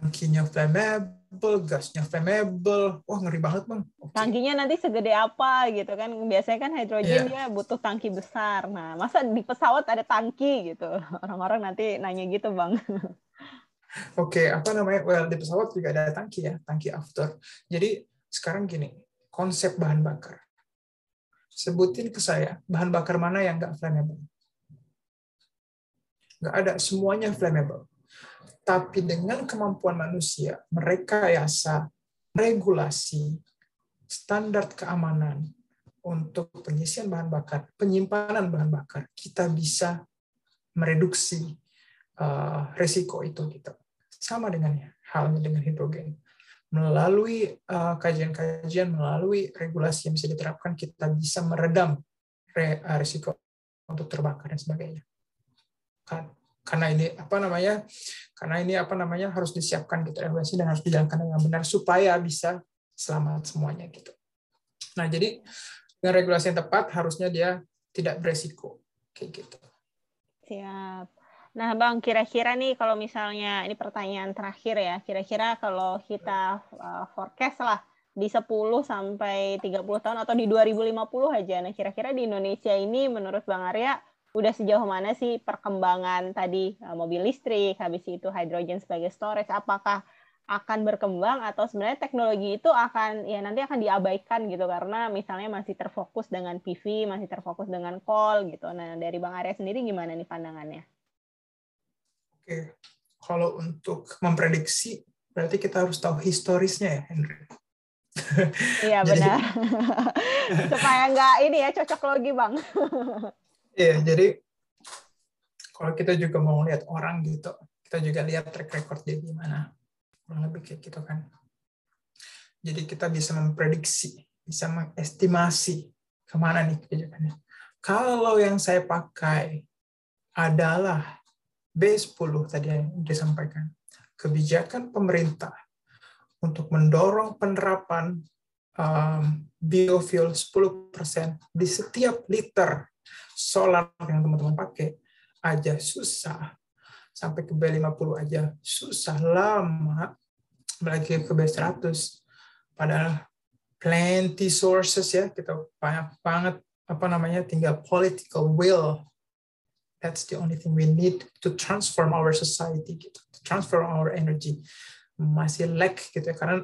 tangkinya flammable gasnya flammable wah ngeri banget bang okay. tangkinya nanti segede apa gitu kan biasanya kan hidrogen yeah. dia butuh tangki besar nah masa di pesawat ada tangki gitu orang-orang nanti nanya gitu bang Oke, okay, apa namanya? Well, di pesawat juga ada tangki ya, tangki after. Jadi sekarang gini, konsep bahan bakar. Sebutin ke saya, bahan bakar mana yang nggak flammable? nggak ada semuanya flammable tapi dengan kemampuan manusia mereka yasa regulasi standar keamanan untuk pengisian bahan bakar penyimpanan bahan bakar kita bisa mereduksi uh, resiko itu gitu sama dengannya halnya dengan hidrogen melalui uh, kajian-kajian melalui regulasi yang bisa diterapkan kita bisa meredam re, uh, risiko untuk terbakar dan sebagainya. Kan karena ini apa namanya karena ini apa namanya harus disiapkan gitu evaluasi dan harus dijalankan dengan benar supaya bisa selamat semuanya gitu. Nah jadi dengan regulasi yang tepat harusnya dia tidak beresiko. Kayak gitu. Siap nah bang kira-kira nih kalau misalnya ini pertanyaan terakhir ya kira-kira kalau kita uh, forecast lah di 10 sampai 30 tahun atau di 2050 aja nah kira-kira di Indonesia ini menurut Bang Arya udah sejauh mana sih perkembangan tadi uh, mobil listrik, habis itu hidrogen sebagai storage, apakah akan berkembang atau sebenarnya teknologi itu akan ya nanti akan diabaikan gitu karena misalnya masih terfokus dengan PV, masih terfokus dengan call gitu. Nah, dari Bang Arya sendiri gimana nih pandangannya? Oke. Kalau untuk memprediksi berarti kita harus tahu historisnya ya, Henry. Iya benar. Supaya nggak ini ya cocok logi bang. Iya, jadi kalau kita juga mau lihat orang gitu, kita juga lihat track record dia gimana. Kurang lebih kayak gitu kan. Jadi kita bisa memprediksi, bisa mengestimasi ke mana nih kebijakannya. Kalau yang saya pakai adalah B10 tadi yang disampaikan, kebijakan pemerintah untuk mendorong penerapan um, biofuel 10% di setiap liter solar yang teman-teman pakai aja susah. Sampai ke B50 aja susah lama. Lagi ke B100. Padahal plenty sources ya, kita banyak banget apa namanya tinggal political will. That's the only thing we need to transform our society, gitu. to transform our energy. Masih lag gitu ya, karena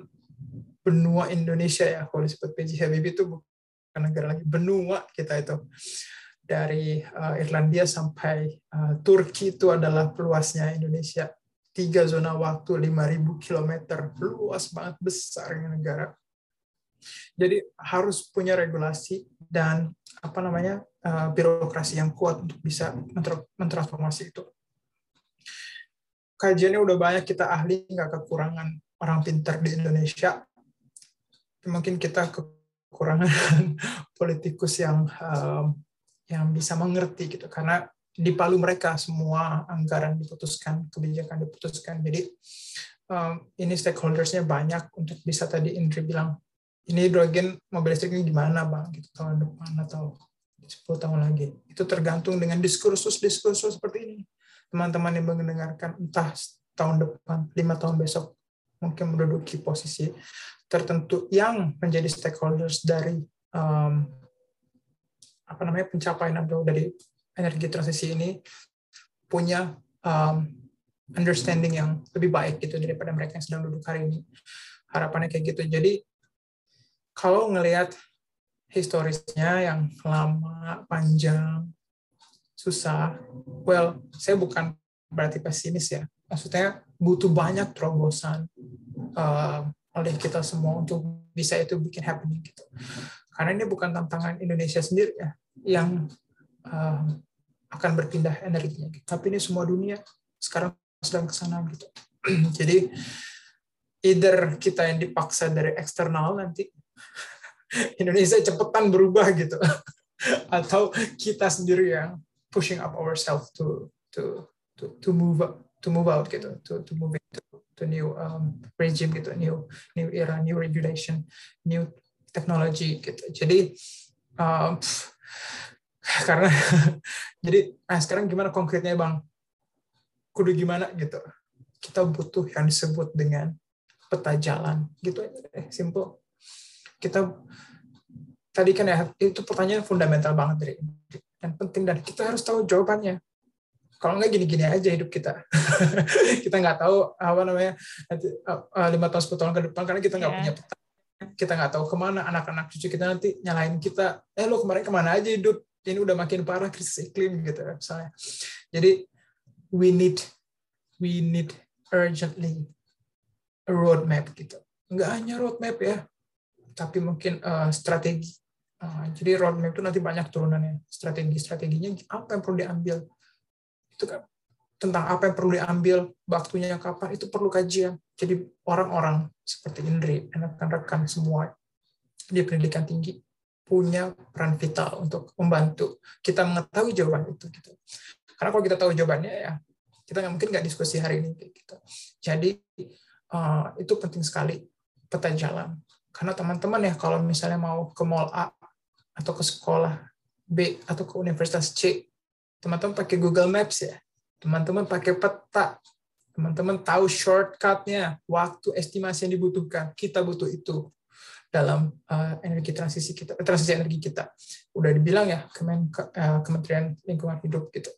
benua Indonesia ya, kalau disebut PJ Habibie itu bukan negara lagi, benua kita itu dari uh, Irlandia sampai uh, Turki itu adalah luasnya Indonesia. Tiga zona waktu 5.000 km, luas banget besar negara. Jadi harus punya regulasi dan apa namanya uh, birokrasi yang kuat untuk bisa mentransformasi itu. Kajiannya udah banyak kita ahli nggak kekurangan orang pintar di Indonesia. Mungkin kita kekurangan politikus yang um, yang bisa mengerti gitu karena di palu mereka semua anggaran diputuskan, kebijakan diputuskan. Jadi um, ini stakeholdersnya banyak untuk bisa tadi Indri bilang ini hidrogen mobil listrik ini gimana bang gitu tahun depan atau 10 tahun lagi. Itu tergantung dengan diskursus-diskursus seperti ini. Teman-teman yang mendengarkan entah tahun depan, lima tahun besok, mungkin menduduki posisi tertentu yang menjadi stakeholders dari um, apa namanya pencapaian atau dari energi transisi ini punya um, understanding yang lebih baik gitu daripada mereka yang sedang duduk hari ini harapannya kayak gitu jadi kalau ngelihat historisnya yang lama panjang susah. Well saya bukan berarti pesimis ya. Maksudnya butuh banyak terobosan uh, oleh kita semua untuk bisa itu bikin happening gitu. Karena ini bukan tantangan Indonesia sendiri ya yang uh, akan berpindah energinya gitu. tapi ini semua dunia sekarang sedang ke sana gitu. Jadi either kita yang dipaksa dari eksternal nanti Indonesia cepetan berubah gitu atau kita sendiri yang pushing up ourselves to to to to move up to move out gitu, to to move into to new um, regime gitu, new new era, new regulation, new technology gitu. Jadi um, karena jadi nah sekarang gimana konkretnya bang? Kudu gimana gitu? Kita butuh yang disebut dengan peta jalan gitu aja deh, simple. Kita tadi kan ya itu pertanyaan fundamental banget dari dan penting dan kita harus tahu jawabannya. Kalau nggak gini-gini aja hidup kita. Kita nggak tahu apa namanya nanti uh, lima tahun sepuluh tahun ke depan karena kita nggak yeah. punya peta kita nggak tahu ke mana anak-anak cucu kita nanti nyalain kita eh lo kemarin ke mana aja hidup? Ini udah makin parah krisis iklim gitu misalnya. Jadi we need we need urgently a roadmap gitu. Nggak hanya roadmap ya tapi mungkin uh, strategi uh, jadi roadmap itu nanti banyak turunannya strategi strateginya apa yang perlu diambil itu kan tentang apa yang perlu diambil, waktunya kapan, itu perlu kajian. Jadi orang-orang seperti Indri, rekan-rekan semua di pendidikan tinggi punya peran vital untuk membantu kita mengetahui jawaban itu. Gitu. Karena kalau kita tahu jawabannya ya kita nggak mungkin nggak diskusi hari ini. Gitu. Jadi uh, itu penting sekali peta jalan. Karena teman-teman ya kalau misalnya mau ke mall A atau ke sekolah B atau ke universitas C teman-teman pakai Google Maps ya, teman-teman pakai peta, teman-teman tahu shortcutnya, waktu estimasi yang dibutuhkan, kita butuh itu dalam uh, energi transisi kita, eh, transisi energi kita. Udah dibilang ya Kemen, uh, Kementerian Lingkungan Hidup gitu,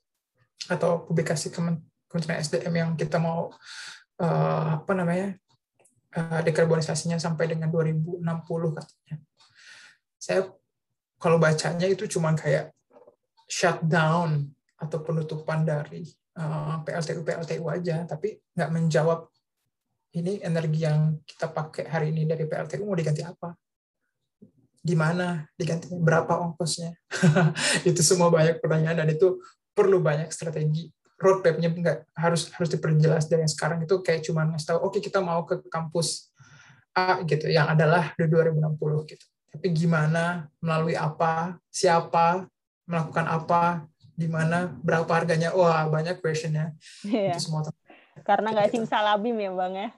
atau publikasi Kementerian SDM yang kita mau uh, apa namanya dekarbonisasinya sampai dengan 2060 katanya. Saya kalau bacanya itu cuma kayak shutdown atau penutupan dari uh, PLTU PLTU aja, tapi nggak menjawab ini energi yang kita pakai hari ini dari PLTU mau diganti apa? Di mana digantinya? Berapa ongkosnya? itu semua banyak pertanyaan dan itu perlu banyak strategi. Roadmap-nya nggak harus harus diperjelas dari yang sekarang itu kayak cuma ngasih tahu, oke okay, kita mau ke kampus A gitu, yang adalah di 2060 gitu. Tapi gimana, melalui apa, siapa, melakukan apa, di mana, berapa harganya. Wah, banyak questionnya. Iya. Itu semua. Karena nggak gitu. simsalabim ya, Bang ya?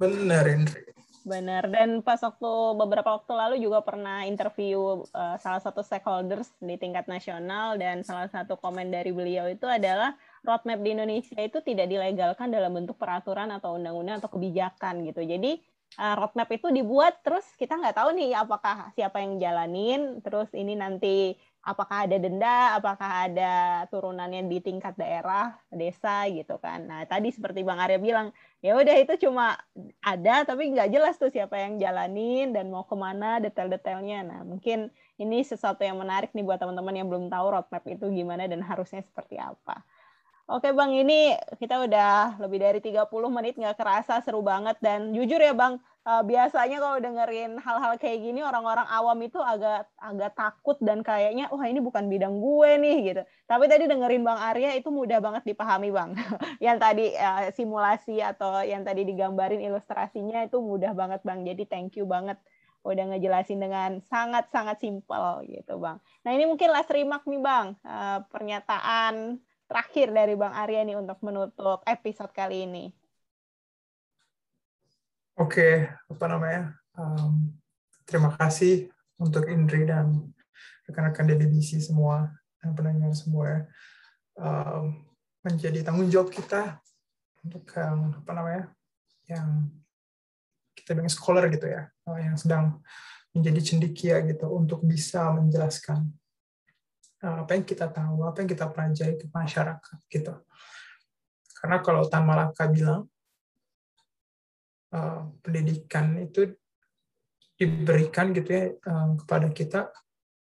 Benar, Indri. Benar. Dan pas waktu beberapa waktu lalu juga pernah interview uh, salah satu stakeholders di tingkat nasional dan salah satu komen dari beliau itu adalah roadmap di Indonesia itu tidak dilegalkan dalam bentuk peraturan atau undang-undang atau kebijakan gitu. Jadi uh, roadmap itu dibuat terus kita nggak tahu nih apakah siapa yang jalanin terus ini nanti apakah ada denda, apakah ada turunannya di tingkat daerah, desa gitu kan. Nah tadi seperti Bang Arya bilang, ya udah itu cuma ada tapi nggak jelas tuh siapa yang jalanin dan mau ke mana detail-detailnya. Nah mungkin ini sesuatu yang menarik nih buat teman-teman yang belum tahu roadmap itu gimana dan harusnya seperti apa. Oke Bang, ini kita udah lebih dari 30 menit nggak kerasa seru banget dan jujur ya Bang, uh, biasanya kalau dengerin hal-hal kayak gini orang-orang awam itu agak agak takut dan kayaknya wah ini bukan bidang gue nih gitu. Tapi tadi dengerin Bang Arya itu mudah banget dipahami Bang. yang tadi uh, simulasi atau yang tadi digambarin ilustrasinya itu mudah banget Bang. Jadi thank you banget udah ngejelasin dengan sangat-sangat simpel gitu Bang. Nah ini mungkin last remark nih Bang, uh, pernyataan terakhir dari Bang Arya nih untuk menutup episode kali ini. Oke, apa namanya? Um, terima kasih untuk Indri dan rekan-rekan DDBC semua dan pendengar semua. Um, menjadi tanggung jawab kita untuk yang apa namanya yang kita bilang scholar gitu ya yang sedang menjadi cendikia gitu untuk bisa menjelaskan apa yang kita tahu apa yang kita pelajari ke masyarakat gitu. Karena kalau Tan Malaka bilang uh, pendidikan itu diberikan gitu ya um, kepada kita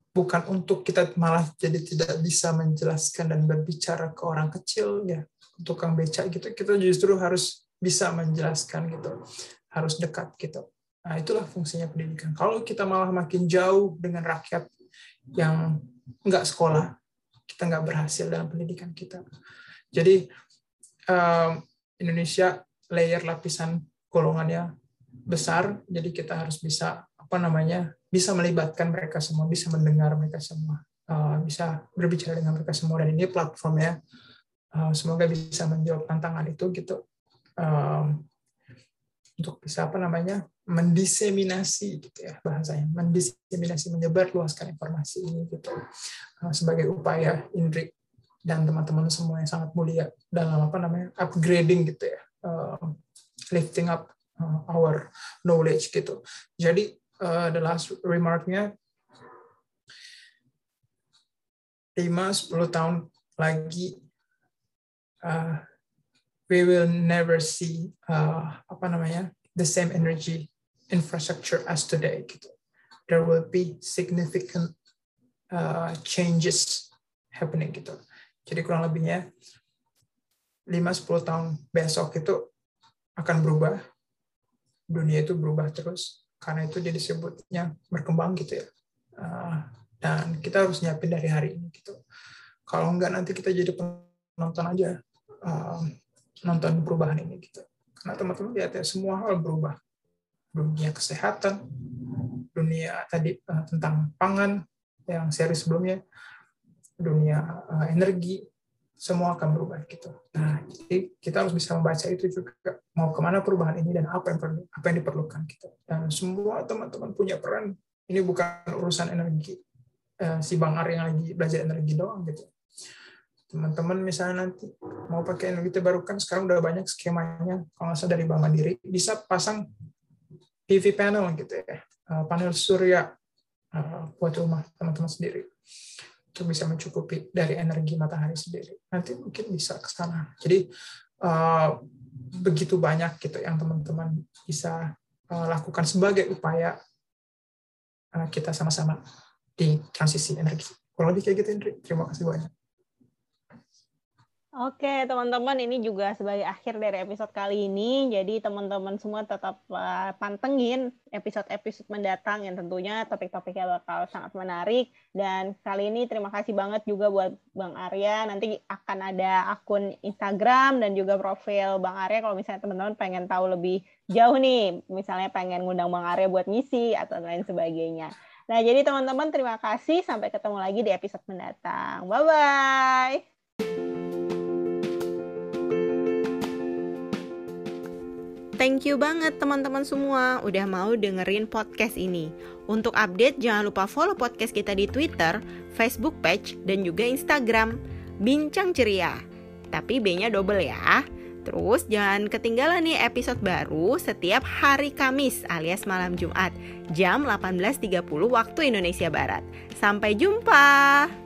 bukan untuk kita malah jadi tidak bisa menjelaskan dan berbicara ke orang kecil ya tukang beca gitu. Kita justru harus bisa menjelaskan gitu harus dekat gitu. Nah itulah fungsinya pendidikan. Kalau kita malah makin jauh dengan rakyat yang nggak sekolah kita nggak berhasil dalam pendidikan kita. Jadi Indonesia layer lapisan golongannya besar, jadi kita harus bisa apa namanya bisa melibatkan mereka semua, bisa mendengar mereka semua, uh, bisa berbicara dengan mereka semua. Dan ini platformnya uh, semoga bisa menjawab tantangan itu gitu. Untuk bisa apa namanya mendiseminasi gitu ya bahasanya mendiseminasi menyebar luaskan informasi ini gitu uh, sebagai upaya Indri dan teman-teman semua yang sangat mulia dalam apa namanya upgrading gitu ya uh, lifting up uh, our knowledge gitu. Jadi the last remarknya 5-10 tahun lagi uh, we will never see uh, apa namanya the same energy infrastructure as today. Gitu. There will be significant uh, changes happening gitu. Jadi kurang lebihnya 5-10 tahun besok itu akan berubah. Dunia itu berubah terus karena itu dia disebutnya berkembang gitu ya. Uh, dan kita harus nyiapin dari hari ini gitu. Kalau enggak nanti kita jadi penonton aja uh, nonton perubahan ini gitu. Karena teman-teman lihat ya semua hal berubah dunia kesehatan dunia tadi uh, tentang pangan yang seri sebelumnya dunia uh, energi semua akan berubah gitu. Nah, jadi kita harus bisa membaca itu juga mau ke mana perubahan ini dan apa yang perlu apa yang diperlukan gitu. Dan semua teman-teman punya peran. Ini bukan urusan energi eh, si Bang Ar yang lagi belajar energi doang gitu. Teman-teman misalnya nanti mau pakai energi terbarukan sekarang udah banyak skemanya kalau nggak salah dari Bank Mandiri bisa pasang PV panel gitu ya, eh, panel surya eh, buat rumah teman-teman sendiri untuk bisa mencukupi dari energi matahari sendiri. Nanti mungkin bisa ke sana. Jadi uh, begitu banyak gitu yang teman-teman bisa uh, lakukan sebagai upaya uh, kita sama-sama di transisi energi. Kurang lebih kayak gitu, Indri. Terima kasih banyak. Oke, teman-teman, ini juga sebagai akhir dari episode kali ini. Jadi, teman-teman semua tetap uh, pantengin episode-episode mendatang yang tentunya topik-topiknya bakal sangat menarik. Dan kali ini terima kasih banget juga buat Bang Arya. Nanti akan ada akun Instagram dan juga profil Bang Arya kalau misalnya teman-teman pengen tahu lebih jauh nih, misalnya pengen ngundang Bang Arya buat ngisi atau lain sebagainya. Nah, jadi teman-teman terima kasih. Sampai ketemu lagi di episode mendatang. Bye-bye. Thank you banget teman-teman semua udah mau dengerin podcast ini. Untuk update jangan lupa follow podcast kita di Twitter, Facebook page, dan juga Instagram. Bincang ceria. Tapi B-nya double ya. Terus jangan ketinggalan nih episode baru setiap hari Kamis alias malam Jumat jam 18.30 waktu Indonesia Barat. Sampai jumpa.